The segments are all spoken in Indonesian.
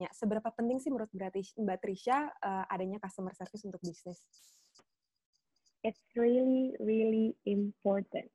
Ya, seberapa penting sih menurut Mbak Trisha uh, adanya customer service untuk bisnis? It's really, really important.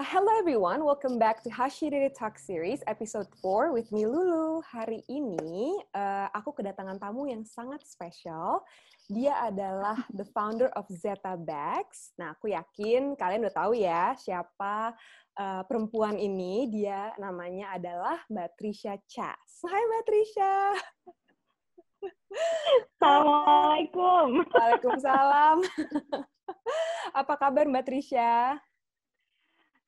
Hello everyone, welcome back to Hashiriri Talk Series episode 4 with me Lulu. Hari ini uh, aku kedatangan tamu yang sangat spesial dia adalah the founder of Zeta Bags. Nah, aku yakin kalian udah tahu ya siapa uh, perempuan ini. Dia namanya adalah Mbak Trisha Chas. Hai Mbak Trisha. Assalamualaikum. Waalaikumsalam. Apa kabar Mbak Trisha?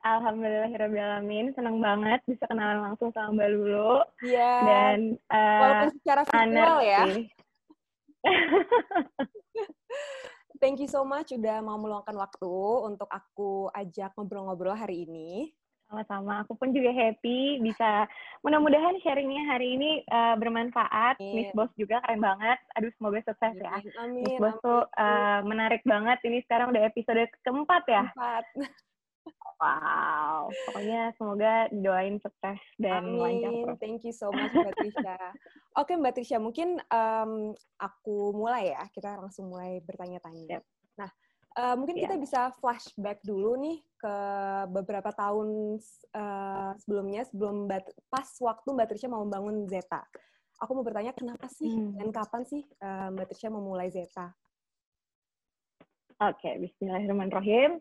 Alhamdulillah alamin senang banget bisa kenalan langsung sama Mbak Lulu. Iya. Dan uh, walaupun secara virtual ya. Sih. Thank you so much udah mau meluangkan waktu untuk aku ajak ngobrol-ngobrol hari ini. Sama-sama, aku pun juga happy bisa mudah-mudahan sharingnya hari ini uh, bermanfaat. Amin. Miss Boss juga keren banget. Aduh semoga sukses ya. Amin. Miss Boss tuh uh, menarik banget. Ini sekarang udah episode keempat ya. Keempat. Wow, pokoknya semoga doain sukses dan Amin. lancar. Thank you so much Mbak Trisha. Oke Mbak Trisha, mungkin um, aku mulai ya. Kita langsung mulai bertanya-tanya. Yep. Nah, uh, mungkin yeah. kita bisa flashback dulu nih ke beberapa tahun uh, sebelumnya, sebelum Mbak, pas waktu Mbak Trisha mau membangun Zeta. Aku mau bertanya kenapa sih hmm. dan kapan sih uh, Mbak Trisha memulai Zeta? Oke, okay, Bismillahirrahmanirrahim.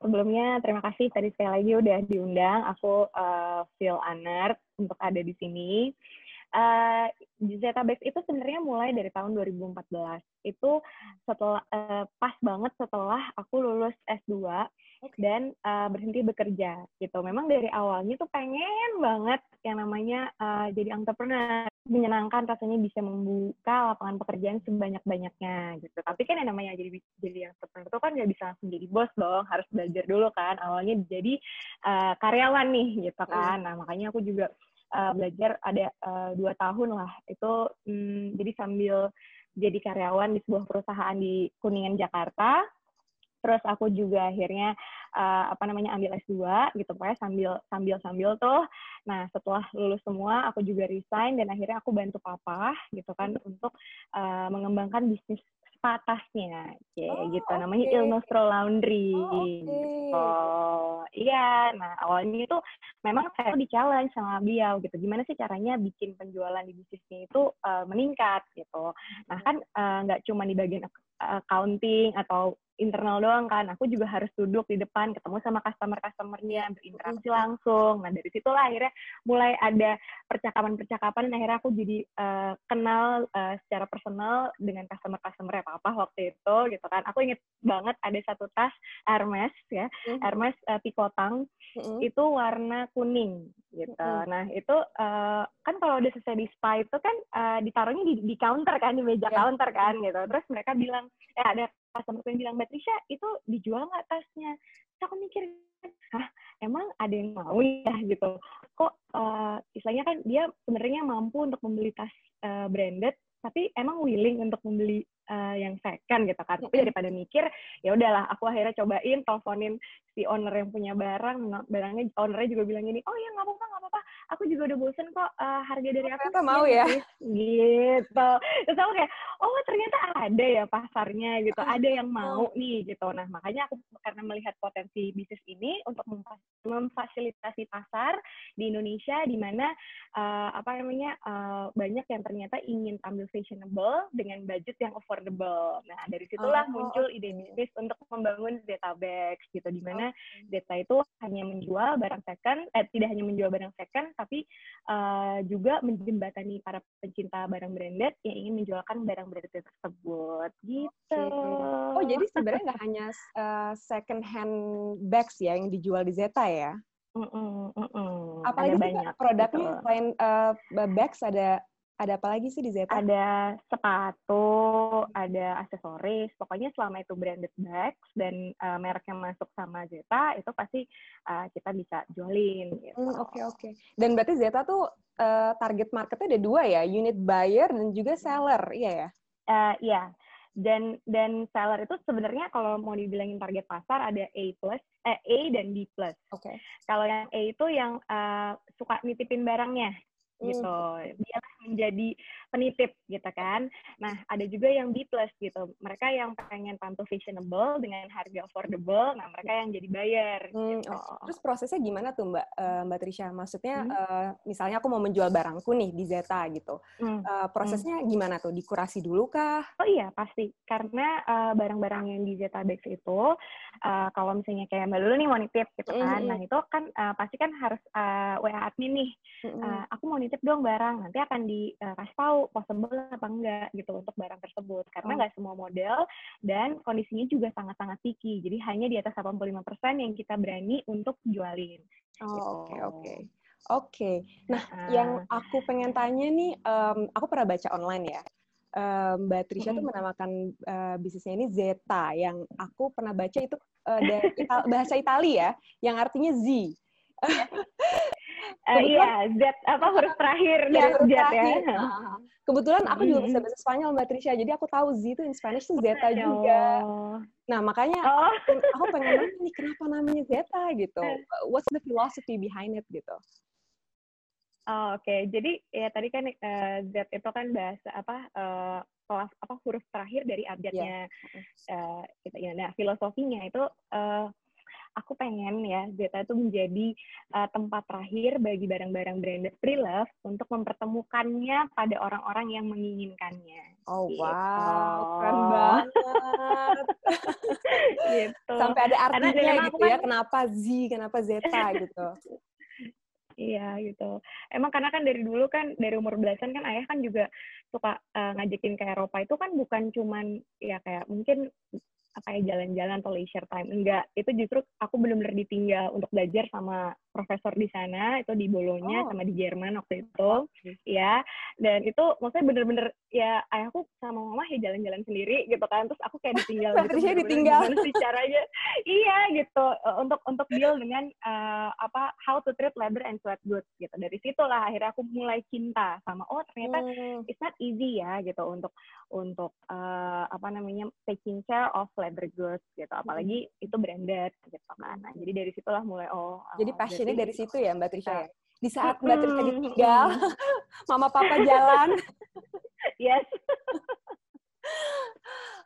Sebelumnya terima kasih tadi sekali lagi udah diundang. Aku uh, feel honored untuk ada di sini. Uh, Zetabase itu sebenarnya mulai dari tahun 2014. Itu setelah uh, pas banget setelah aku lulus S2 dan uh, berhenti bekerja gitu. Memang dari awalnya tuh pengen banget yang namanya uh, jadi entrepreneur menyenangkan rasanya bisa membuka lapangan pekerjaan sebanyak-banyaknya gitu. Tapi kan yang namanya jadi jadi yang itu kan nggak bisa langsung jadi bos dong, harus belajar dulu kan. Awalnya jadi uh, karyawan nih gitu iya. kan. Nah makanya aku juga uh, belajar ada uh, dua tahun lah. Itu um, jadi sambil jadi karyawan di sebuah perusahaan di Kuningan Jakarta terus aku juga akhirnya uh, apa namanya ambil S2 gitu pokoknya sambil sambil sambil tuh. Nah setelah lulus semua aku juga resign dan akhirnya aku bantu papa gitu kan untuk uh, mengembangkan bisnis patasnya kayak oh, gitu namanya okay. Il Nostro Laundry. Oh, okay. gitu. Iya nah awalnya itu memang saya di challenge sama beliau gitu. Gimana sih caranya bikin penjualan di bisnisnya itu uh, meningkat gitu. Nah kan nggak uh, cuma di bagian accounting atau internal doang kan, aku juga harus duduk di depan, ketemu sama customer-customernya, berinteraksi langsung. Nah dari situlah akhirnya mulai ada percakapan-percakapan, dan akhirnya aku jadi uh, kenal uh, secara personal dengan customer-customer apa apa waktu itu gitu kan. Aku inget banget ada satu tas Hermes ya, mm-hmm. Hermes uh, Picotang, mm-hmm. itu warna kuning gitu. Mm-hmm. Nah itu uh, kan kalau udah selesai di spa itu kan uh, ditaruhnya di, di counter kan, di meja yeah. counter kan gitu. Terus mereka bilang, eh ada customer yang bilang Mbak itu dijual nggak tasnya? Terus aku mikir hah emang ada yang mau ya? Gitu. Kok uh, istilahnya kan dia sebenarnya mampu untuk membeli tas uh, branded tapi emang willing untuk membeli uh, yang second gitu kan. Tapi daripada mikir ya udahlah aku akhirnya cobain teleponin si owner yang punya barang barangnya ownernya juga bilang gini oh ya nggak apa-apa nggak apa-apa. Aku juga udah bosen kok uh, harga dari aku ternyata mau ya? gitu. Terus aku kayak oh ternyata ada ya pasarnya gitu. Ada yang mau nih gitu. Nah makanya aku karena melihat potensi bisnis ini untuk memfasilitasi pasar di Indonesia di mana uh, apa namanya uh, banyak yang ternyata ingin tampil fashionable dengan budget yang affordable nah dari situlah oh, muncul okay. ide bisnis untuk membangun database gitu di mana okay. data itu hanya menjual barang second eh tidak hanya menjual barang second tapi uh, juga menjembatani para pencinta barang branded yang ingin menjualkan barang branded tersebut gitu. Oh jadi sebenarnya nggak hanya uh, second hand bags ya yang dijual di Zeta ya? Mm -mm, mm -mm. Apalagi ada banyak produknya gitu. selain uh, bags ada ada apa lagi sih di Zeta? Ada sepatu, ada aksesoris. Pokoknya selama itu branded bags dan uh, merek yang masuk sama Zeta itu pasti uh, kita bisa jualin. Gitu. Oke hmm, oke. Okay, okay. Dan berarti Zeta tuh uh, target marketnya ada dua ya, unit buyer dan juga seller, iya ya? Uh, iya. dan dan seller itu sebenarnya kalau mau dibilangin target pasar ada A plus eh, A dan B plus. Oke. Okay. Kalau yang A itu yang uh, suka nitipin barangnya gitu. Dia menjadi penitip gitu kan. Nah, ada juga yang B plus gitu. Mereka yang pengen tampil fashionable dengan harga affordable, nah mereka yang jadi bayar hmm, gitu. Oh. Terus prosesnya gimana tuh Mbak uh, Mbak Trisha? Maksudnya hmm. uh, misalnya aku mau menjual barangku nih di Zeta gitu. Hmm. Uh, prosesnya hmm. gimana tuh? Dikurasi dulu kah? Oh iya, pasti. Karena uh, barang-barang yang di Zeta Bags itu uh, kalau misalnya kayak Mbak Lulu nih mau nitip gitu kan. Hmm. Nah, itu kan uh, pasti kan harus uh, WA admin nih. Hmm. Uh, aku mau nitip dong barang. Nanti akan dikasih tahu possible apa enggak gitu untuk barang tersebut. Karena oh. nggak semua model dan kondisinya juga sangat-sangat picky jadi hanya di atas 85% yang kita berani untuk jualin. Oh oke gitu. oke. Oke. Nah uh, yang aku pengen tanya nih um, aku pernah baca online ya. Um, Mbak Trisha mm -hmm. tuh menamakan uh, bisnisnya ini Zeta. Yang aku pernah baca itu uh, dari Ital bahasa Italia ya yang artinya Z uh, iya Z apa huruf terakhir ya, dari Z ya. Kebetulan aku juga bisa bahasa Spanyol Mbak Trisha, jadi aku tahu Z itu in Spanish itu Zeta juga. Nah makanya oh. aku, aku pengen nanya nih kenapa namanya Zeta gitu. What's the philosophy behind it gitu? Oh, Oke, okay. jadi ya tadi kan uh, Z itu kan bahasa apa uh, kelas apa huruf terakhir dari abjadnya yeah. uh, gitu ya. Nah filosofinya itu uh, aku pengen ya Zeta itu menjadi uh, tempat terakhir bagi barang-barang branded pre-love untuk mempertemukannya pada orang-orang yang menginginkannya. Oh gitu. wow, keren banget. gitu. Sampai ada artinya gitu ya, kan, kenapa Z, kenapa Zeta gitu. Iya gitu. Emang karena kan dari dulu kan dari umur belasan kan ayah kan juga suka uh, ngajakin ke Eropa itu kan bukan cuman ya kayak mungkin apa ya jalan-jalan atau leisure time. Enggak itu justru aku benar-benar ditinggal untuk belajar sama profesor di sana itu di Bolonya oh. sama di Jerman waktu itu okay. ya dan itu maksudnya bener-bener ya ayahku sama mama ya jalan-jalan sendiri gitu kan terus aku kayak ditinggal gitu bener ditinggal gimana sih caranya iya gitu e, untuk untuk deal dengan uh, apa how to treat leather and sweat goods gitu dari situlah akhirnya aku mulai cinta sama oh ternyata hmm. it's not easy ya gitu untuk untuk uh, apa namanya taking care of leather goods gitu apalagi hmm. itu branded gitu kan nah, jadi dari situlah mulai oh jadi passionnya dari situ ya Mbak Trisha ya di saat Mbak Trisha ditinggal mama papa jalan yes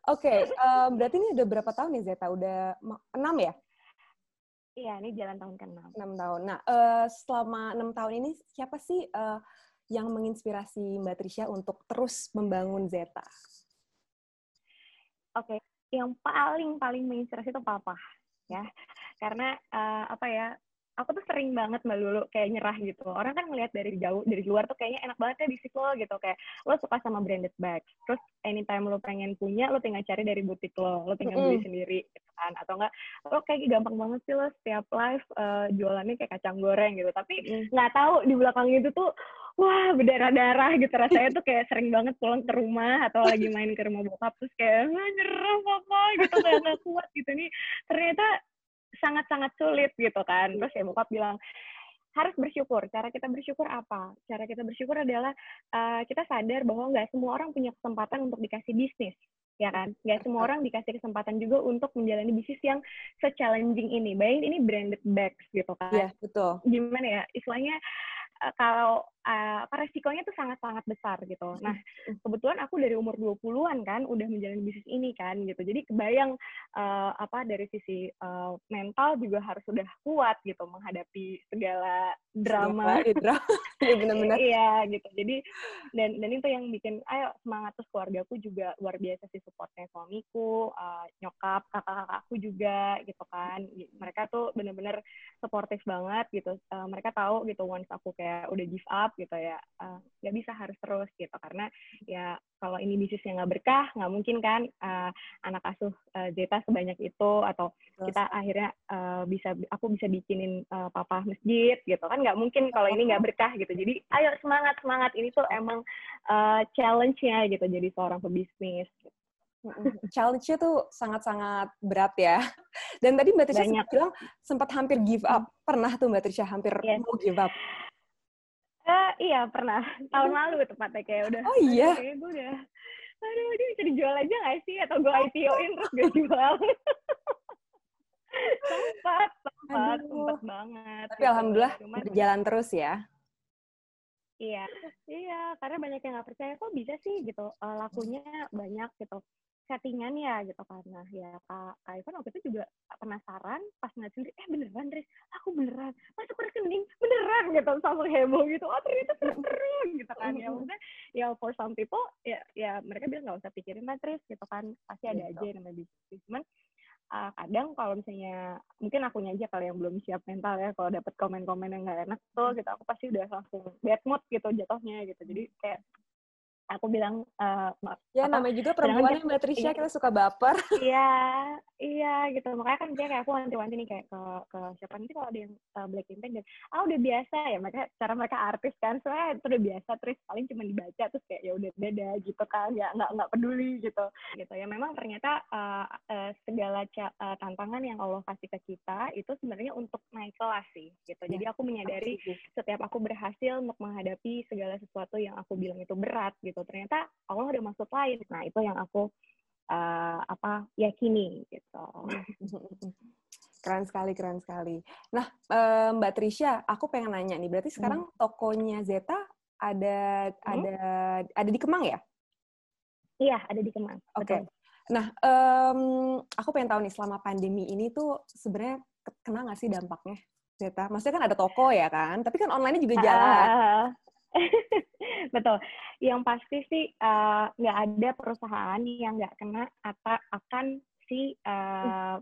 Oke, okay, um, berarti ini udah berapa tahun nih Zeta? Udah enam ya? Iya, ini jalan tahun ke enam. Enam tahun. Nah, uh, selama enam tahun ini siapa sih uh, yang menginspirasi Mbak Trisha untuk terus membangun Zeta? Oke, okay. yang paling paling menginspirasi itu papa ya, karena uh, apa ya aku tuh sering banget mbak Lulu kayak nyerah gitu. Orang kan ngeliat dari jauh, dari luar tuh kayaknya enak banget ya bisnis lo gitu. Kayak lo suka sama branded bags. Terus anytime lo pengen punya, lo tinggal cari dari butik lo. Lo tinggal mm. beli sendiri gitu kan. Atau enggak, lo kayak gampang banget sih lo setiap live uh, jualannya kayak kacang goreng gitu. Tapi nggak mm. tahu di belakang itu tuh wah berdarah-darah gitu rasanya tuh kayak sering banget pulang ke rumah atau lagi main ke rumah bokap terus kayak nyerah papa gitu kayak gak kuat gitu nih ternyata sangat-sangat sulit gitu kan. Terus ya bokap bilang, harus bersyukur. Cara kita bersyukur apa? Cara kita bersyukur adalah uh, kita sadar bahwa nggak semua orang punya kesempatan untuk dikasih bisnis, ya kan? Nggak semua orang dikasih kesempatan juga untuk menjalani bisnis yang se-challenging ini. Bayangin ini branded bags gitu kan? Iya, betul. Gimana ya? Istilahnya uh, kalau uh, apa resikonya tuh sangat-sangat besar gitu. Nah, kebetulan aku dari umur 20-an kan udah menjalani bisnis ini kan gitu. Jadi kebayang uh, apa dari sisi uh, mental juga harus sudah kuat gitu menghadapi segala drama. Iya, iya benar-benar. Iya gitu. Jadi dan dan itu yang bikin ayo semangat terus keluargaku juga luar biasa sih supportnya suamiku, uh, nyokap, kakak-kakakku juga gitu kan. Mereka tuh bener-bener supportive banget gitu. Uh, mereka tahu gitu once aku kayak udah give up gitu ya uh, nggak bisa harus terus gitu karena ya kalau ini bisnisnya nggak berkah nggak mungkin kan uh, anak asuh uh, Zeta sebanyak itu atau Terus. kita akhirnya uh, bisa aku bisa bikinin uh, papa masjid gitu kan nggak mungkin kalau ini nggak berkah gitu jadi ayo semangat semangat ini tuh emang uh, challenge-nya gitu jadi seorang pebisnis gitu. Challenge-nya tuh sangat-sangat berat ya. Dan tadi Mbak Trisha bilang sempat hampir give up. Pernah tuh Mbak Trisha hampir yes. mau give up? Uh, iya pernah. Tahun lalu tepatnya kayak udah. Oh iya. Kayak gue udah aduh dia bisa dijual aja nggak sih? Atau gue IPO-in terus gue jual. Sempat sempat sempat banget tapi gitu. alhamdulillah Cuman, berjalan terus ya. Iya iya karena banyak yang nggak percaya kok bisa sih? Gitu uh, lakunya banyak gitu settingan ya gitu karena ya kak kak Ivan waktu itu juga penasaran pas ngeliat sendiri eh beneran Riz? Aku beneran? Masuk rekening? Beneran? Gitu langsung heboh gitu. Oh ternyata seru gitu kan. Ya maksudnya ya for some people ya ya mereka bilang nggak usah pikirin lah Riz gitu kan. Pasti ada gitu. aja yang namanya bisnis cuman uh, kadang kalau misalnya mungkin akunya aja kalau yang belum siap mental ya kalau dapat komen-komen yang nggak enak tuh gitu aku pasti udah langsung bad mood gitu jatuhnya gitu. Jadi kayak aku bilang uh, ya apa, namanya juga perempuan Mbak Trisha kita suka baper. Iya iya gitu. Makanya kan dia kayak aku wanti-wanti nih kayak ke ke siapa nanti kalau ada yang uh, black campaign dan ah udah biasa ya. Mereka cara mereka artis kan soalnya itu udah biasa terus paling cuma dibaca terus kayak ya udah beda gitu kan. Ya nggak nggak peduli gitu. Gitu. Ya memang ternyata uh, uh, segala uh, tantangan yang Allah kasih ke kita itu sebenarnya untuk naik kelas sih gitu. Ya, jadi aku menyadari setiap aku berhasil untuk menghadapi segala sesuatu yang aku bilang itu berat gitu gitu. Ternyata Allah udah maksud lain. Nah itu yang aku uh, apa yakini gitu. Keren sekali keren sekali. Nah uh, Mbak Trisha aku pengen nanya nih. Berarti sekarang hmm. tokonya Zeta ada hmm? ada ada di Kemang ya? Iya ada di Kemang. Oke. Okay. nah um, aku pengen tahu nih selama pandemi ini tuh sebenarnya kena nggak sih dampaknya Zeta maksudnya kan ada toko ya kan tapi kan online juga jalan. Uh, Betul. Yang pasti sih eh, nggak uh, ada perusahaan yang nggak kena atau akan si uh,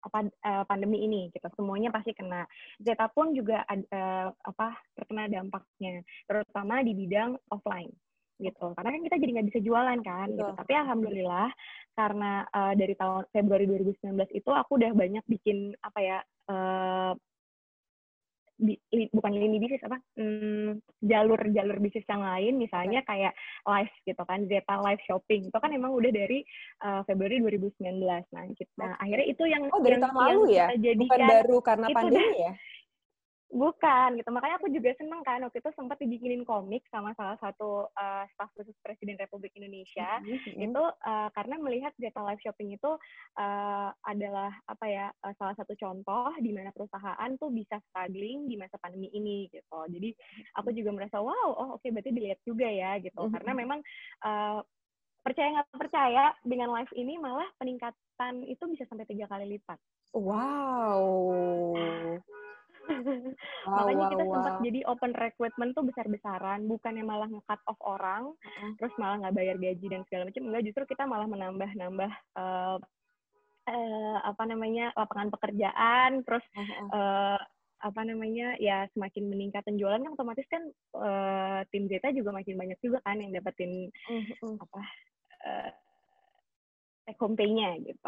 apa uh, pandemi ini gitu. Semuanya pasti kena. Zeta pun juga uh, apa terkena dampaknya, terutama di bidang offline gitu. Karena kan kita jadi nggak bisa jualan kan Betul. gitu. Tapi alhamdulillah karena uh, dari tahun Februari 2019 itu aku udah banyak bikin apa ya uh, bi, bukan lini bisnis apa hmm, jalur-jalur bisnis yang lain misalnya kayak live gitu kan Zeta live shopping itu kan emang udah dari uh, Februari 2019 nah kita nah, akhirnya itu yang oh dari yang, tahun lalu ya? bukan baru karena pandemi ya Bukan gitu. Makanya aku juga seneng kan waktu itu sempat dibikinin komik sama salah satu uh, staf khusus Presiden Republik Indonesia. Mm-hmm. Itu uh, karena melihat data live shopping itu uh, adalah apa ya uh, salah satu contoh di mana perusahaan tuh bisa struggling di masa pandemi ini gitu. Jadi aku juga merasa wow, oh oke okay, berarti dilihat juga ya gitu. Mm-hmm. Karena memang uh, percaya nggak percaya dengan live ini malah peningkatan itu bisa sampai tiga kali lipat. Wow. wow, Makanya wow, kita wow. sempat jadi open recruitment tuh besar-besaran, bukannya malah nge-cut off orang, uh-huh. terus malah nggak bayar gaji dan segala macam. Enggak, justru kita malah menambah-nambah uh, uh, apa namanya lapangan pekerjaan, terus uh, apa namanya ya semakin meningkat penjualan kan otomatis kan uh, tim Zeta juga makin banyak juga kan yang dapetin uh-huh. apa uh, take home pay-nya gitu.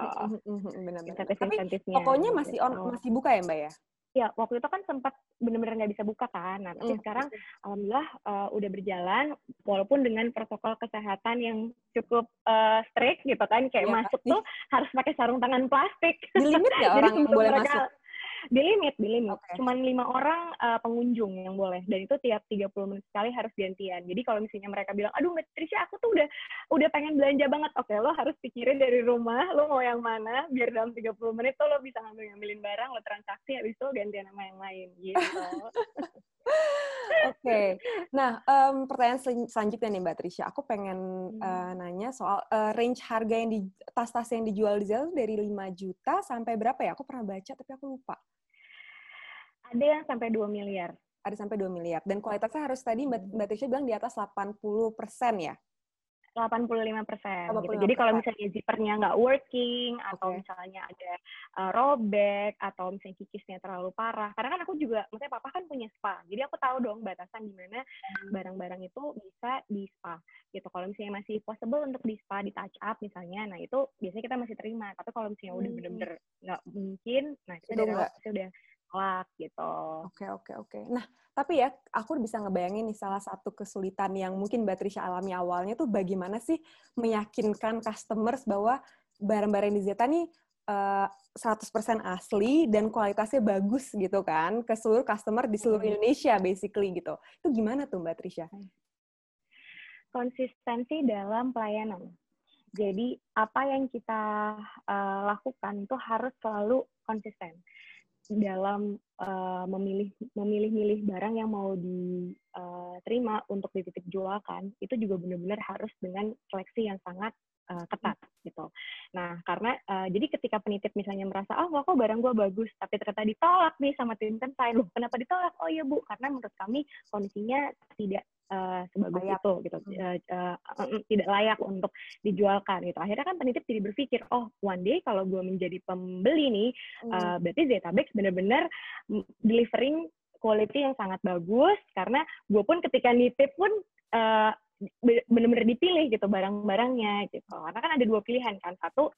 Benar-benar. Tapi pokoknya masih on, gitu. masih buka ya Mbak ya? Ya waktu itu kan sempat benar-benar nggak bisa buka kan. Nah, tapi mm. sekarang alhamdulillah uh, udah berjalan walaupun dengan protokol kesehatan yang cukup uh, strict gitu kan kayak ya, masuk pasti. tuh harus pakai sarung tangan plastik. Di limit ya orang boleh mereka, masuk? Di limit di limit. Okay. cuman lima orang uh, pengunjung yang boleh. Dan itu tiap 30 menit sekali harus gantian. Jadi kalau misalnya mereka bilang aduh mbak Trisha aku tuh udah udah pengen belanja banget. Oke okay, lo harus pikirin dari rumah lo mau yang mana biar dalam 30 menit tuh lo bisa ngambil ngambilin barang lo transaksi habis itu gantian sama yang lain gitu Oke, okay. nah um, pertanyaan sel selanjutnya nih Mbak Trisha, aku pengen hmm. uh, nanya soal uh, range harga yang di tas-tas yang dijual di Zalando dari 5 juta sampai berapa ya? Aku pernah baca tapi aku lupa. Ada yang sampai 2 miliar. Ada sampai 2 miliar. Dan kualitasnya harus tadi Mbak, Mbak Tisha bilang di atas 80 persen ya? 85 persen. Gitu. Jadi kalau misalnya zippernya nggak working atau misalnya ada uh, robek atau misalnya kikisnya terlalu parah. Karena kan aku juga, maksudnya papa kan punya spa. Jadi aku tahu dong batasan di mana hmm. barang-barang itu bisa di spa. Gitu. Kalau misalnya masih possible untuk di spa, di touch up misalnya, nah itu biasanya kita masih terima. Tapi kalau misalnya udah hmm. bener-bener nggak mungkin, nah kita udah, udah kelak gitu. Oke, oke, oke. Nah, tapi ya aku bisa ngebayangin nih salah satu kesulitan yang mungkin Mbak Trisha alami awalnya tuh bagaimana sih meyakinkan customers bahwa barang-barang di Zeta nih uh, 100% asli dan kualitasnya bagus gitu kan ke seluruh customer di seluruh hmm. Indonesia basically gitu. Itu gimana tuh Mbak Trisha? Konsistensi dalam pelayanan Jadi apa yang kita uh, lakukan itu harus selalu konsisten dalam uh, memilih memilih-milih barang yang mau diterima untuk dititip jualkan itu juga benar-benar harus dengan seleksi yang sangat uh, ketat gitu. Nah, karena uh, jadi ketika penitip misalnya merasa, oh kok barang gue bagus, tapi ternyata ditolak nih sama tim konsign, loh kenapa ditolak? Oh iya bu, karena menurut kami kondisinya tidak uh, sebagus layak. itu gitu, uh, uh, uh, tidak layak untuk dijualkan gitu. Akhirnya kan penitip jadi berpikir, oh one day kalau gue menjadi pembeli nih, hmm. uh, berarti Zetabex benar-benar delivering quality yang sangat bagus karena gue pun ketika nitip pun uh, benar-benar dipilih gitu barang-barangnya gitu. Karena kan ada dua pilihan kan. Satu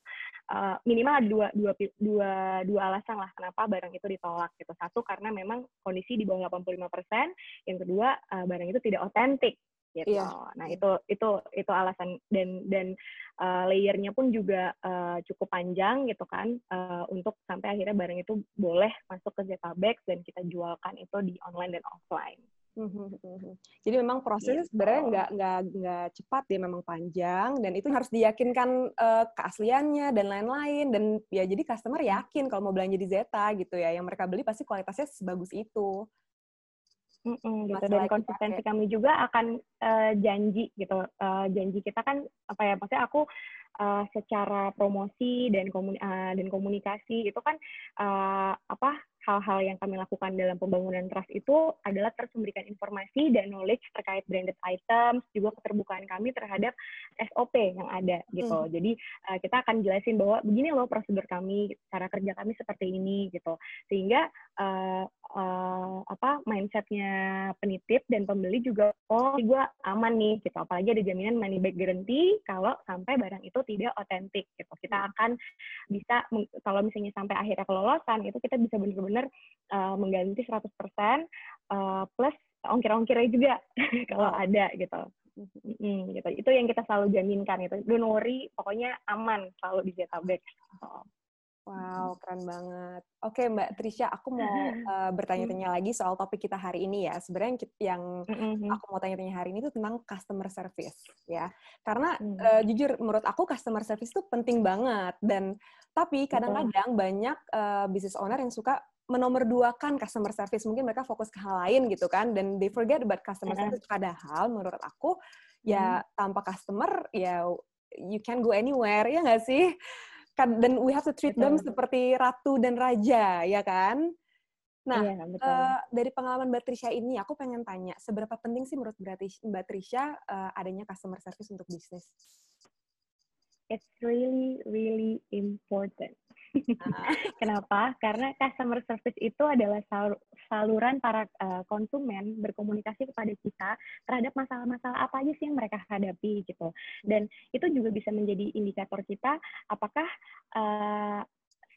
uh, minimal ada dua dua dua dua alasan lah kenapa barang itu ditolak gitu. Satu karena memang kondisi di bawah 85 persen. Yang kedua uh, barang itu tidak otentik gitu. Iya. nah itu itu itu alasan. Dan dan uh, layernya pun juga uh, cukup panjang gitu kan. Uh, untuk sampai akhirnya barang itu boleh masuk ke Zetabex dan kita jualkan itu di online dan offline. Jadi memang prosesnya gitu. sebenarnya nggak nggak nggak cepat dia memang panjang dan itu harus diyakinkan uh, keasliannya dan lain-lain dan ya jadi customer hmm. yakin kalau mau belanja di Zeta gitu ya yang mereka beli pasti kualitasnya sebagus itu. Mm -mm, gitu dan konsistensi kami juga akan uh, janji gitu uh, janji kita kan apa ya maksudnya aku uh, secara promosi dan komuni uh, dan komunikasi itu kan uh, apa hal-hal yang kami lakukan dalam pembangunan trust itu adalah terus memberikan informasi dan knowledge terkait branded items, juga keterbukaan kami terhadap SOP yang ada gitu. Hmm. Jadi uh, kita akan jelasin bahwa begini loh prosedur kami, cara kerja kami seperti ini gitu. Sehingga uh, uh, apa mindsetnya penitip dan pembeli juga oh gue aman nih gitu. Apalagi ada jaminan money back guarantee kalau sampai barang itu tidak otentik gitu. Kita akan bisa kalau misalnya sampai akhirnya kelolosan itu kita bisa benar-benar uh, mengganti 100% uh, plus ongkir-ongkirnya juga kalau ada gitu. Hmm, gitu. Itu yang kita selalu jaminkan itu. Don't worry, pokoknya aman selalu di Zetabex. Oh. Wow, keren banget. Oke, Mbak Trisha, aku mau uh, bertanya-tanya lagi soal topik kita hari ini ya. Sebenarnya yang aku mau tanya-tanya hari ini itu tentang customer service, ya. Karena uh, jujur, menurut aku customer service itu penting banget. Dan tapi kadang-kadang banyak uh, business owner yang suka menomorduakan customer service. Mungkin mereka fokus ke hal lain gitu kan. Dan they forget about customer service. Padahal menurut aku ya tanpa customer ya you can go anywhere. Ya nggak sih dan we have to treat betul. them seperti ratu dan raja ya kan? Nah iya, Uh, dari pengalaman Mbak Trisha ini aku pengen tanya seberapa penting sih menurut Mbak Trisha uh, adanya customer service untuk bisnis? It's really really important Kenapa? Karena customer service itu adalah saluran para uh, konsumen berkomunikasi kepada kita terhadap masalah-masalah apa aja sih yang mereka hadapi gitu. Dan itu juga bisa menjadi indikator kita apakah uh,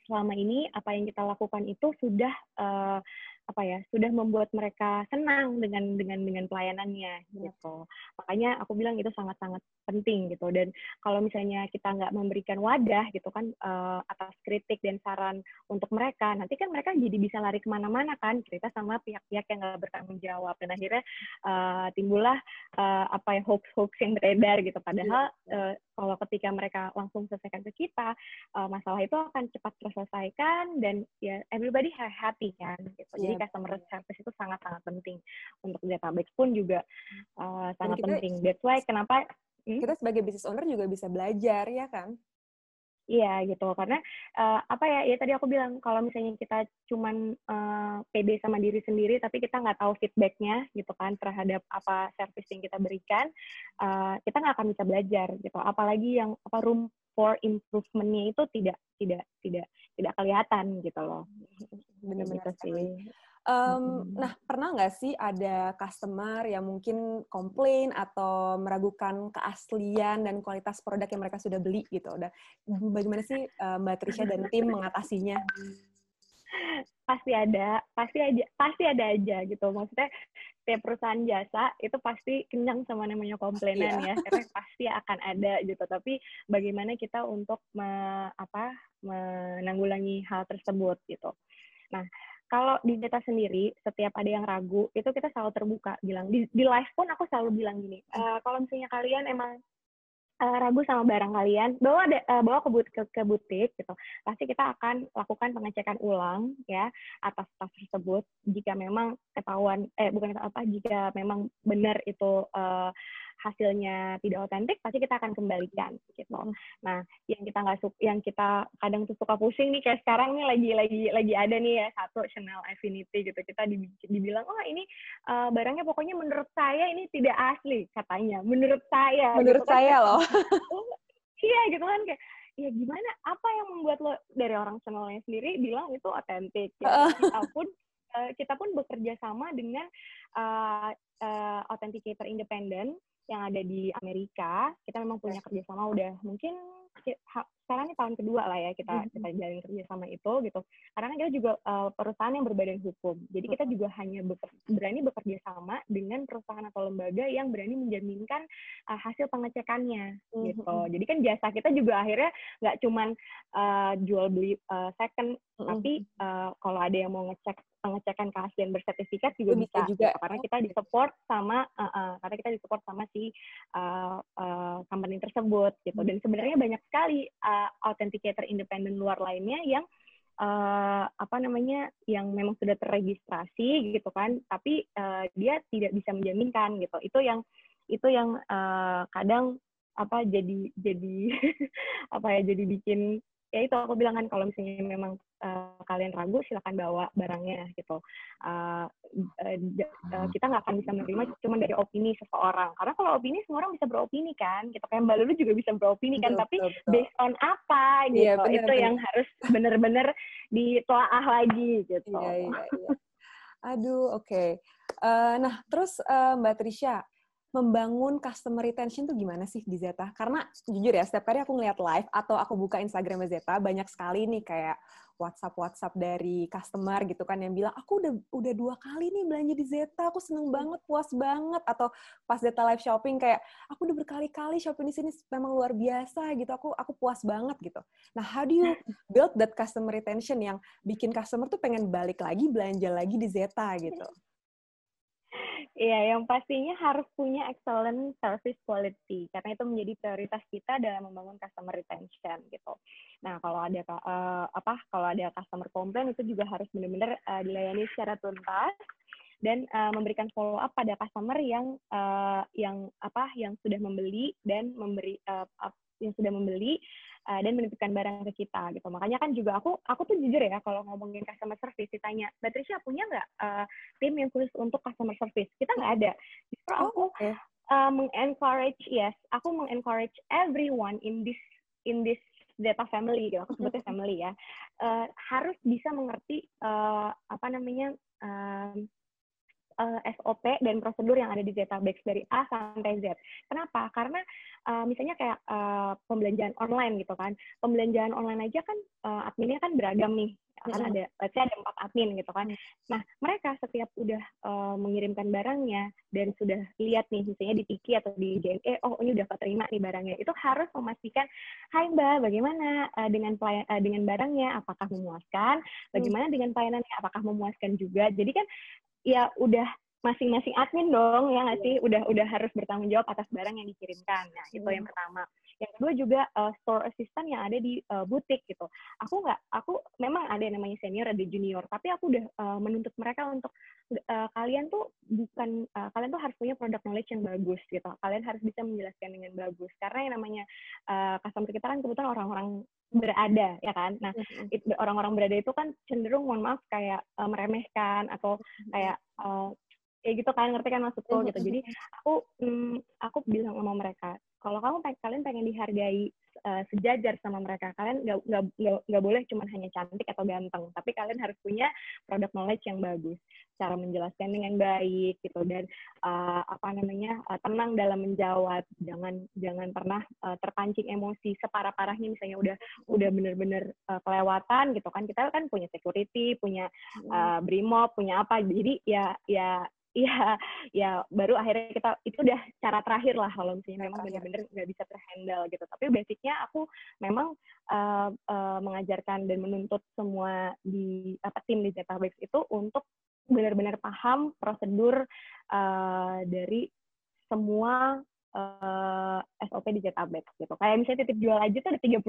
selama ini apa yang kita lakukan itu sudah uh, apa ya sudah membuat mereka senang dengan dengan dengan pelayanannya gitu. Makanya aku bilang itu sangat sangat penting gitu. Dan kalau misalnya kita nggak memberikan wadah gitu kan uh, atas kritik dan saran untuk mereka nanti kan mereka jadi bisa lari ke mana-mana kan cerita sama pihak-pihak yang nggak bertanggung jawab. Dan akhirnya uh, timbullah uh, apa ya hoax-hoax yang beredar gitu. Padahal uh, kalau ketika mereka langsung selesaikan ke kita uh, masalah itu akan cepat terselesaikan dan ya everybody happy kan gitu. Jadi yeah. customer service itu sangat sangat penting. Untuk database pun juga uh, sangat kita, penting. that's why kenapa hmm? kita sebagai business owner juga bisa belajar ya kan? Iya gitu. Karena uh, apa ya ya tadi aku bilang kalau misalnya kita cuman uh, pede sama diri sendiri tapi kita nggak tahu feedbacknya gitu kan terhadap apa service yang kita berikan uh, kita nggak akan bisa belajar gitu. Apalagi yang apa room for improvementnya itu tidak tidak tidak tidak kelihatan gitu loh. Benar-benar gitu sih Um. Nah, pernah nggak sih ada customer yang mungkin komplain atau meragukan keaslian dan kualitas produk yang mereka sudah beli gitu? Udah, bagaimana sih uh, Mbak Trisha dan tim mengatasinya? Pasti ada, pasti aja, pasti ada aja gitu. Maksudnya setiap perusahaan jasa itu pasti kenyang sama namanya komplainan yeah. ya, karena pasti akan ada gitu. Tapi bagaimana kita untuk me, apa menanggulangi hal tersebut gitu. Nah, kalau di data sendiri setiap ada yang ragu itu kita selalu terbuka bilang. Di, di live pun aku selalu bilang gini uh, kalau misalnya kalian emang uh, ragu sama barang kalian, bawa de, uh, bawa ke, but, ke, ke butik gitu. Pasti kita akan lakukan pengecekan ulang ya atas tas tersebut. Jika memang ketahuan eh bukan apa jika memang benar itu uh, hasilnya tidak otentik pasti kita akan kembalikan gitu. Nah, yang kita nggak suka yang kita kadang tuh suka pusing nih kayak sekarang nih lagi lagi lagi ada nih ya satu Chanel Affinity gitu. Kita dibilang, "Oh, ini uh, barangnya pokoknya menurut saya ini tidak asli," katanya. Menurut saya. Menurut gitu kan, saya loh. iya gitu kan kayak ya gimana apa yang membuat lo dari orang Chanelnya sendiri bilang itu otentik gitu. kita pun uh, kita pun bekerja sama dengan uh, uh, authenticator independen yang ada di Amerika kita memang punya kerjasama udah mungkin sekarang ini tahun kedua lah ya kita mm-hmm. kita jalin kerjasama itu gitu. Karena kita juga uh, perusahaan yang berbadan hukum. Jadi kita juga hanya beker, berani bekerja sama dengan perusahaan atau lembaga yang berani menjaminkan uh, hasil pengecekannya mm-hmm. gitu. Jadi kan jasa kita juga akhirnya nggak cuman uh, jual beli uh, second mm-hmm. tapi uh, kalau ada yang mau ngecek pengecekan keaslian bersertifikat juga bisa, bisa juga. karena kita disupport sama uh, uh, karena kita disupport sama si uh, uh, company tersebut gitu. Dan sebenarnya banyak sekali uh, authenticator independen luar lainnya yang uh, apa namanya yang memang sudah terregistrasi gitu kan tapi uh, dia tidak bisa menjaminkan gitu. Itu yang itu yang uh, kadang apa jadi jadi apa ya jadi bikin ya itu aku bilang kan kalau misalnya memang uh, kalian ragu silahkan bawa barangnya gitu. Uh, uh, kita nggak akan bisa menerima cuma dari opini seseorang karena kalau opini semua orang bisa beropini kan gitu kayak mbak Lulu juga bisa beropini kan betul, tapi betul, based on apa iya, gitu yeah, bener, itu bener. yang harus benar-benar ditelaah lagi gitu yeah, yeah, yeah. aduh oke okay. uh, nah terus uh, mbak Trisha membangun customer retention tuh gimana sih di Zeta? Karena jujur ya, setiap kali aku ngeliat live atau aku buka Instagram Zeta, banyak sekali nih kayak WhatsApp-WhatsApp dari customer gitu kan yang bilang, aku udah udah dua kali nih belanja di Zeta, aku seneng banget, puas banget. Atau pas Zeta live shopping kayak, aku udah berkali-kali shopping di sini memang luar biasa gitu, aku aku puas banget gitu. Nah, how do you build that customer retention yang bikin customer tuh pengen balik lagi, belanja lagi di Zeta gitu? Iya, yang pastinya harus punya excellent service quality karena itu menjadi prioritas kita dalam membangun customer retention gitu. Nah, kalau ada uh, apa kalau ada customer komplain itu juga harus benar-benar uh, dilayani secara tuntas dan uh, memberikan follow up pada customer yang uh, yang apa yang sudah membeli dan memberi uh, yang sudah membeli uh, dan menitipkan barang ke kita gitu. Makanya kan juga aku aku tuh jujur ya kalau ngomongin customer service ditanya, Mbak Trisha punya nggak uh, tim yang khusus untuk customer service? Kita nggak ada. Justru oh, aku okay. uh, mengencourage yes, aku mengencourage everyone in this in this data family gitu, aku sebutnya family ya, uh, harus bisa mengerti uh, apa namanya uh, uh, eh, SOP dan prosedur yang ada di Zetabex dari A sampai Z. Kenapa? Karena uh, misalnya kayak uh, pembelanjaan online gitu kan. Pembelanjaan online aja kan uh, adminnya kan beragam nih. Akan ada, let's say ada empat admin gitu kan. Nah, mereka setiap udah uh, mengirimkan barangnya dan sudah lihat nih misalnya di Tiki atau di JNE, oh ini udah keterima nih barangnya. Itu harus memastikan, Hai Mbak, bagaimana uh, dengan pelayan, uh, dengan barangnya? Apakah memuaskan? Bagaimana hmm. dengan pelayanannya? Apakah memuaskan juga? Jadi kan ya udah masing-masing admin dong ya nggak sih? Udah udah harus bertanggung jawab atas barang yang dikirimkan. Nah itu yang hmm. pertama. Yang kedua juga uh, store assistant yang ada di uh, butik gitu. Aku nggak aku memang ada yang namanya senior ada junior. Tapi aku udah uh, menuntut mereka untuk uh, kalian tuh bukan uh, kalian tuh harus punya product knowledge yang bagus gitu. Kalian harus bisa menjelaskan dengan bagus. Karena yang namanya uh, customer kita kan kebetulan orang-orang berada ya kan? Nah orang-orang berada itu kan cenderung mohon maaf kayak uh, meremehkan atau kayak uh, kayak gitu kan ngerti kan maksudku mm-hmm. gitu. jadi aku mm, aku bilang sama mereka kalau kamu kalian pengen dihargai uh, sejajar sama mereka kalian nggak nggak nggak boleh cuma hanya cantik atau ganteng tapi kalian harus punya product knowledge yang bagus cara menjelaskan dengan baik gitu. Dan uh, apa namanya uh, tenang dalam menjawab jangan jangan pernah uh, terpancing emosi separah parahnya misalnya udah udah bener-bener uh, kelewatan gitu kan. Kita kan punya security punya uh, brimob punya apa. Jadi ya ya Iya, ya baru akhirnya kita itu udah cara terakhir lah kalau misalnya memang benar-benar nggak bisa terhandle gitu. Tapi basicnya aku memang uh, uh, mengajarkan dan menuntut semua di apa tim di Zetabex itu untuk benar-benar paham prosedur uh, dari semua uh, eh, SOP di Jetabex gitu. Kayak misalnya titip jual aja tuh ada 32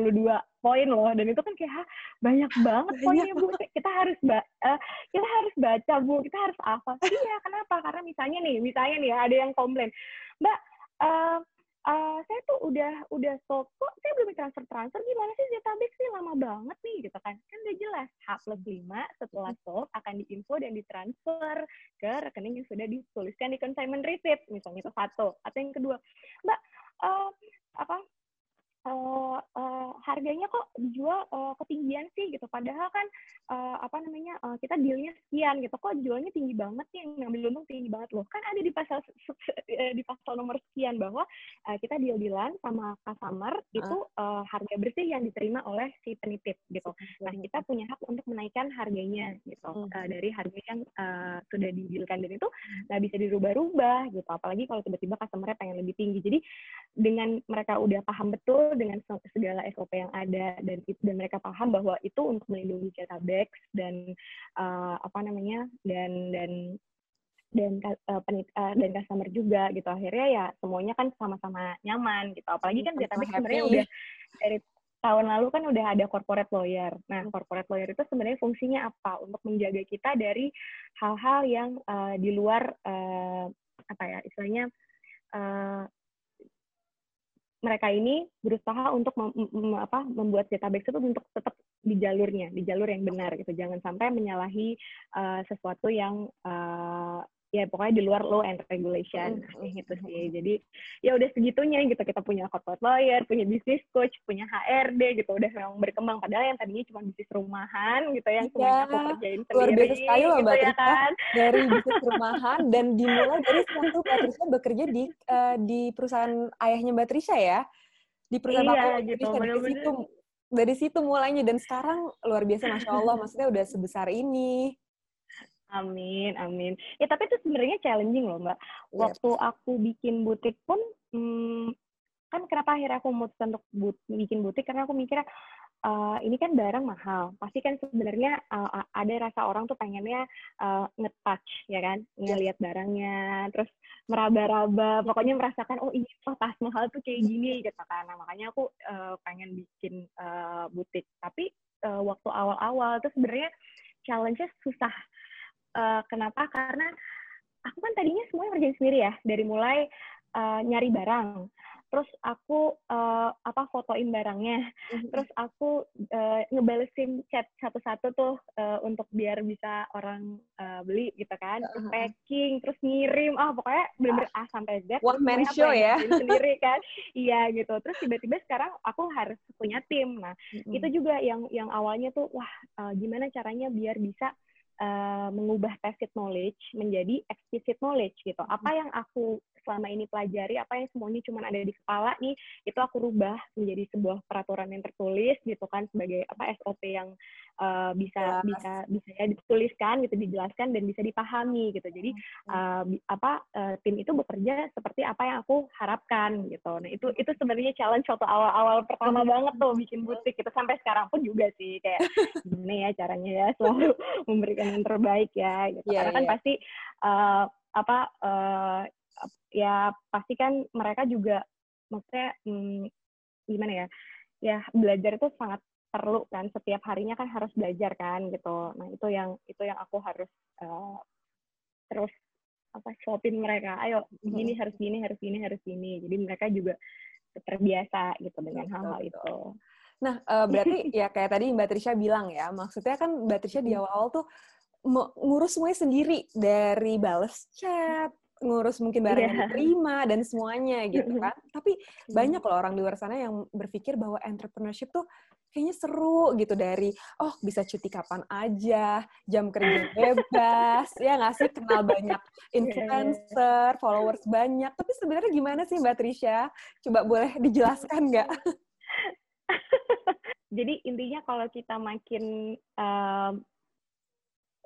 poin loh dan itu kan kayak Hah, banyak banget poinnya Bu. Kita harus ba uh, kita harus baca Bu, kita harus apa? Iya, kenapa? Karena misalnya nih, misalnya nih ada yang komplain, "Mbak, uh, uh, saya tuh udah udah stop kok saya belum transfer transfer. Gimana sih database sih lama banget nih gitu kan. Kan udah jelas H plus 5 setelah stop akan diinfo dan ditransfer ke rekening yang sudah dituliskan di consignment receipt misalnya itu satu atau yang kedua. Mbak uh, apa uh, uh, harganya kok dijual uh, ketinggian sih gitu. Padahal kan uh, apa namanya uh, kita dealnya sekian gitu. Kok jualnya tinggi banget nih yang ngambil untung tinggi banget loh. Kan ada di pasal di pasal nomor sekian bahwa uh, kita deal dealan sama customer itu uh, harga bersih yang diterima oleh si penitip gitu. Nah kita punya hak untuk menaikkan harganya gitu. Uh, dari harga yang uh, sudah didealkan dan itu nggak bisa dirubah-rubah gitu. Apalagi kalau tiba-tiba customernya pengen lebih tinggi. Jadi dengan mereka udah paham betul dengan segala SOP yang ada dan dan mereka paham bahwa itu untuk melindungi database dan uh, apa namanya dan dan dan uh, penit, uh, dan customer juga gitu akhirnya ya semuanya kan sama-sama nyaman gitu apalagi kan database sebenarnya udah dari tahun lalu kan udah ada corporate lawyer. Nah, hmm. corporate lawyer itu sebenarnya fungsinya apa? Untuk menjaga kita dari hal-hal yang uh, di luar uh, apa ya istilahnya uh, mereka ini berusaha untuk mem, mem, apa, membuat database itu untuk tetap di jalurnya, di jalur yang benar gitu. Jangan sampai menyalahi uh, sesuatu yang uh, ya pokoknya di luar law and regulation. Mm gitu sih. jadi ya udah segitunya gitu. Kita punya corporate lawyer punya business coach punya HRD gitu. Udah memang berkembang. Padahal yang tadinya cuma bisnis rumahan gitu yang semuanya ya, aku kerjain sendiri luar biasa sekali loh mbak gitu ya kan? dari bisnis rumahan dan dimulai dari waktu mbak Trisha bekerja di uh, di perusahaan ayahnya mbak Trisha ya? Di perusahaan iya, mbak gitu, Trisha dari situ dari situ mulainya. Dan sekarang luar biasa masya Allah. Maksudnya udah sebesar ini Amin, amin. Ya tapi itu sebenarnya challenging loh mbak. Iya, Waktu yes. aku bikin butik pun, hmm, kan kenapa akhirnya aku memutuskan untuk but, bikin butik karena aku mikirnya uh, ini kan barang mahal. Pasti kan sebenarnya uh, ada rasa orang tuh pengennya uh, nge-touch ya kan, iya. ngelihat barangnya, terus meraba-raba, pokoknya merasakan oh ini oh, tas mahal tuh kayak gini gitu kan. Nah, makanya aku uh, pengen bikin uh, butik. Tapi uh, waktu awal-awal tuh sebenarnya challenge-nya susah Uh, kenapa? Karena aku kan tadinya semuanya ngerjain sendiri ya, dari mulai uh, nyari barang, terus aku uh, apa fotoin barangnya, mm-hmm. terus aku uh, ngebalesin chat satu-satu tuh uh, untuk biar bisa orang uh, beli gitu kan, terus packing, terus ngirim, ah oh, pokoknya bener-bener A sampai Z. One man show ya. Sendiri kan, iya gitu. Terus tiba-tiba sekarang aku harus punya tim. Nah mm-hmm. itu juga yang yang awalnya tuh wah uh, gimana caranya biar bisa uh, mengubah tacit knowledge menjadi explicit knowledge gitu. Apa yang aku selama ini pelajari, apa yang semuanya cuma ada di kepala nih, itu aku rubah menjadi sebuah peraturan yang tertulis gitu kan sebagai apa SOP yang uh, bisa yes. bisa bisa ya dituliskan gitu, dijelaskan dan bisa dipahami gitu. Jadi uh, apa uh, tim itu bekerja seperti apa yang aku harapkan gitu. Nah itu itu sebenarnya challenge waktu awal-awal pertama banget tuh bikin butik itu sampai sekarang pun juga sih kayak gimana ya caranya ya selalu memberikan yang terbaik ya gitu. Yeah, Karena kan yeah. pasti uh, apa uh, ya pasti kan mereka juga maksudnya hmm, gimana ya ya belajar itu sangat perlu kan setiap harinya kan harus belajar kan gitu. Nah itu yang itu yang aku harus uh, terus apa shopin mereka ayo gini harus gini harus gini harus gini. Jadi mereka juga terbiasa gitu dengan hal-hal itu. Nah uh, berarti ya kayak tadi Mbak Trisha bilang ya maksudnya kan Mbak Trisha di awal-awal tuh ngurus semuanya sendiri dari balas chat ngurus mungkin barang yeah. yang diterima dan semuanya gitu kan. Tapi banyak loh orang di luar sana yang berpikir bahwa entrepreneurship tuh kayaknya seru gitu dari oh bisa cuti kapan aja, jam kerja bebas, ya nggak sih kenal banyak iya, iya. influencer, followers banyak. Tapi sebenarnya gimana sih Mbak Trisha? Coba boleh dijelaskan nggak? Jadi intinya kalau kita makin um,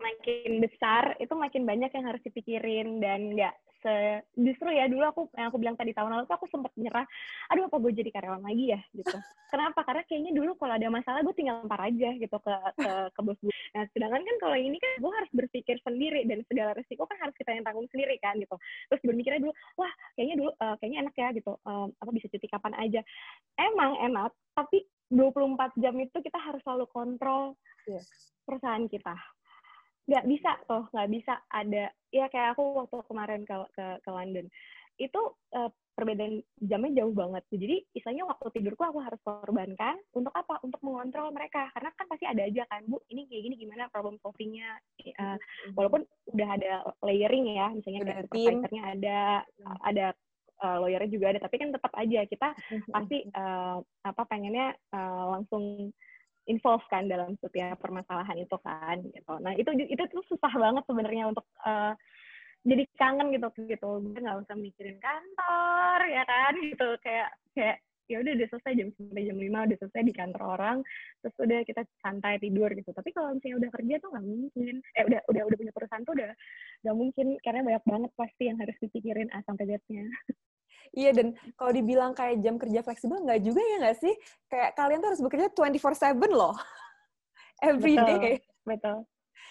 makin besar itu makin banyak yang harus dipikirin. Dan nggak se justru ya dulu aku yang aku bilang tadi tahun lalu tuh aku sempat nyerah aduh apa gue jadi karyawan lagi ya? gitu. Kenapa? Karena kayaknya dulu kalau ada masalah gue tinggal lempar aja gitu ke ke, ke bos gue nah sedangkan kan kalau ini kan gue harus berpikir sendiri dan segala resiko kan harus kita yang tanggung sendiri kan gitu. Terus berpikirnya dulu wah kayaknya dulu uh, kayaknya enak ya gitu. Um, apa bisa cuti kapan aja? Emang enak tapi 24 jam itu kita harus selalu kontrol yeah. perusahaan kita nggak bisa tuh nggak bisa ada. Ya kayak aku waktu kemarin ke ke, ke London. Itu uh, perbedaan jamnya jauh banget. Jadi istilahnya waktu tidurku aku harus korbankan untuk apa? Untuk mengontrol mereka. Karena kan pasti ada aja kan bu ini kayak gini gimana problem solvingnya? Uh, walaupun udah ada layering ya misalnya kayak supervisornya ada hmm. ada uh, lawyernya juga ada. Tapi kan tetap aja kita pasti uh, apa pengennya uh, langsung involve kan dalam setiap permasalahan itu kan gitu. Nah itu itu tuh susah banget sebenarnya untuk uh, jadi kangen gitu gitu. Gue nggak usah mikirin kantor ya kan gitu kayak kayak ya udah udah selesai jam sampai jam lima udah selesai di kantor orang terus udah kita santai tidur gitu tapi kalau misalnya udah kerja tuh nggak mungkin eh udah udah udah punya perusahaan tuh udah nggak mungkin karena banyak banget pasti yang harus dipikirin A sampai Iya, dan kalau dibilang kayak jam kerja fleksibel, nggak juga ya nggak sih? Kayak kalian tuh harus bekerja 24-7 loh. Every betul, day. Betul.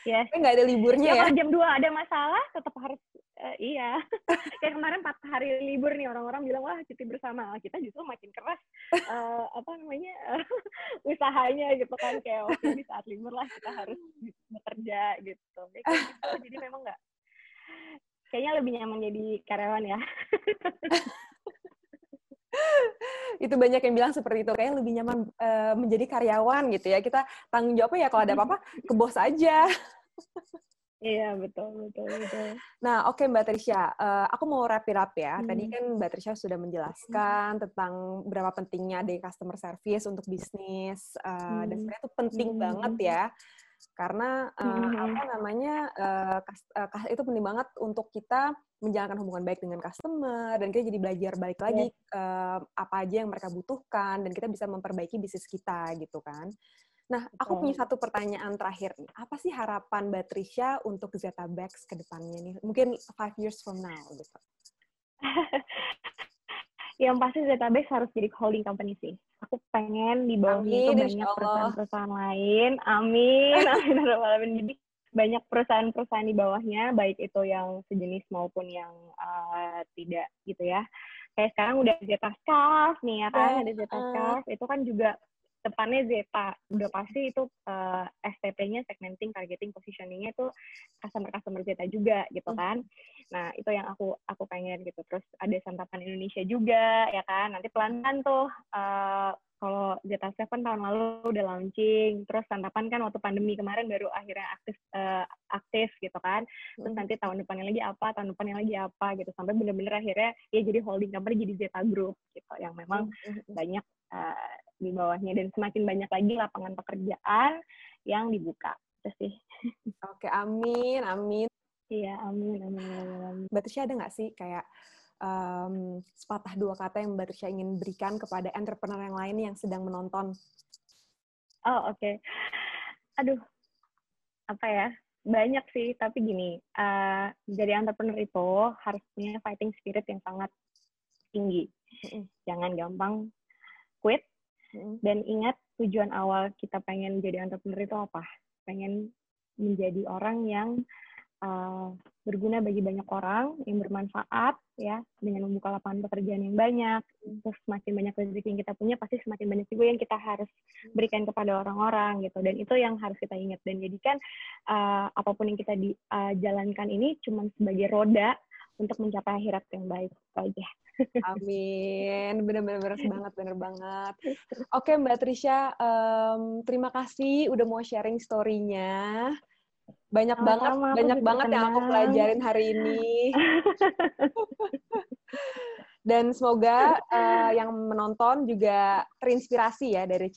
Yes. Tapi nggak ada liburnya ya? ya? Kalau jam 2 ada masalah, tetap harus, uh, iya. kayak kemarin 4 hari libur nih, orang-orang bilang, wah cuti bersama. Kita justru makin keras, uh, apa namanya, uh, usahanya gitu kan. Kayak, oke, okay, di saat libur lah kita harus bekerja gitu. Kayak gitu. Jadi memang nggak, kayaknya lebih nyaman jadi karyawan ya. Itu banyak yang bilang seperti itu kayak lebih nyaman uh, menjadi karyawan gitu ya kita tanggung jawabnya ya kalau ada apa-apa ke bos aja Iya betul betul betul. Nah oke okay, Mbak Trisha, uh, aku mau wrap it up ya. Hmm. Tadi kan Mbak Trisha sudah menjelaskan hmm. tentang berapa pentingnya ada customer service untuk bisnis uh, hmm. dan sebenarnya itu penting hmm. banget ya karena uh, mm-hmm. apa namanya uh, uh, itu penting banget untuk kita menjalankan hubungan baik dengan customer dan kita jadi belajar balik iya. lagi yeah. uh, apa aja yang mereka butuhkan dan kita bisa memperbaiki bisnis kita gitu kan. Nah, Betul. aku punya satu pertanyaan terakhir nih. Apa sih harapan Mbak Trisha untuk Zeta Bags ke depannya nih? Mungkin five years from now gitu. yang pasti Zetabase harus jadi holding company sih. Aku pengen di bawahnya itu banyak perusahaan-perusahaan lain. Amin. Amin. Jadi banyak perusahaan-perusahaan di bawahnya, baik itu yang sejenis maupun yang uh, tidak gitu ya. Kayak sekarang udah Zeta Scarf nih ya kan, ada Zeta Scarf. Itu kan juga depannya Zeta udah pasti itu uh, eh, STP-nya segmenting, targeting, positioning-nya itu customer customer Zeta juga gitu hmm. kan. Nah itu yang aku aku pengen gitu. Terus ada santapan Indonesia juga ya kan. Nanti pelan-pelan tuh uh, kalau Zeta Seven tahun lalu udah launching, terus santapan kan waktu pandemi kemarin baru akhirnya aktif uh, aktif gitu kan. Terus hmm. nanti tahun depannya lagi apa, tahun depannya lagi apa gitu sampai bener-bener akhirnya ya jadi holding company jadi Zeta Group gitu yang memang hmm. banyak uh, di bawahnya dan semakin banyak lagi lapangan pekerjaan yang dibuka. Terus sih. Oke, amin, amin. Iya, amin, amin, amin. Trisha ada nggak sih kayak um, sepatah dua kata yang Mbak Trisha ingin berikan kepada entrepreneur yang lain yang sedang menonton? Oh, oke. Okay. Aduh, apa ya? Banyak sih, tapi gini, uh, jadi entrepreneur itu harus punya fighting spirit yang sangat tinggi. Jangan gampang quit, dan ingat tujuan awal kita pengen jadi entrepreneur itu apa? Pengen menjadi orang yang uh, berguna bagi banyak orang, yang bermanfaat ya, dengan membuka lapangan pekerjaan yang banyak. Terus semakin banyak rezeki yang kita punya, pasti semakin banyak juga yang kita harus berikan kepada orang-orang gitu. Dan itu yang harus kita ingat dan jadikan uh, apa pun yang kita dijalankan uh, ini cuma sebagai roda untuk mencapai akhirat yang baik aja. Amin, bener-bener banget, bener banget. Oke Mbak Trisha, um, terima kasih udah mau sharing story-nya. Banyak oh, banget, sama, banyak banget yang aku pelajarin hari ini. Dan semoga uh, yang menonton juga terinspirasi ya dari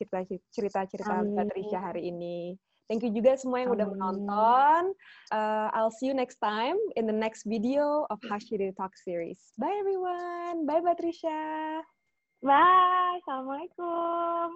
cerita-cerita Mbak Trisha hari ini. Thank you juga semua yang udah menonton. Uh, I'll see you next time in the next video of Hashiri Talk series. Bye everyone. Bye Patricia. Bye. Assalamualaikum.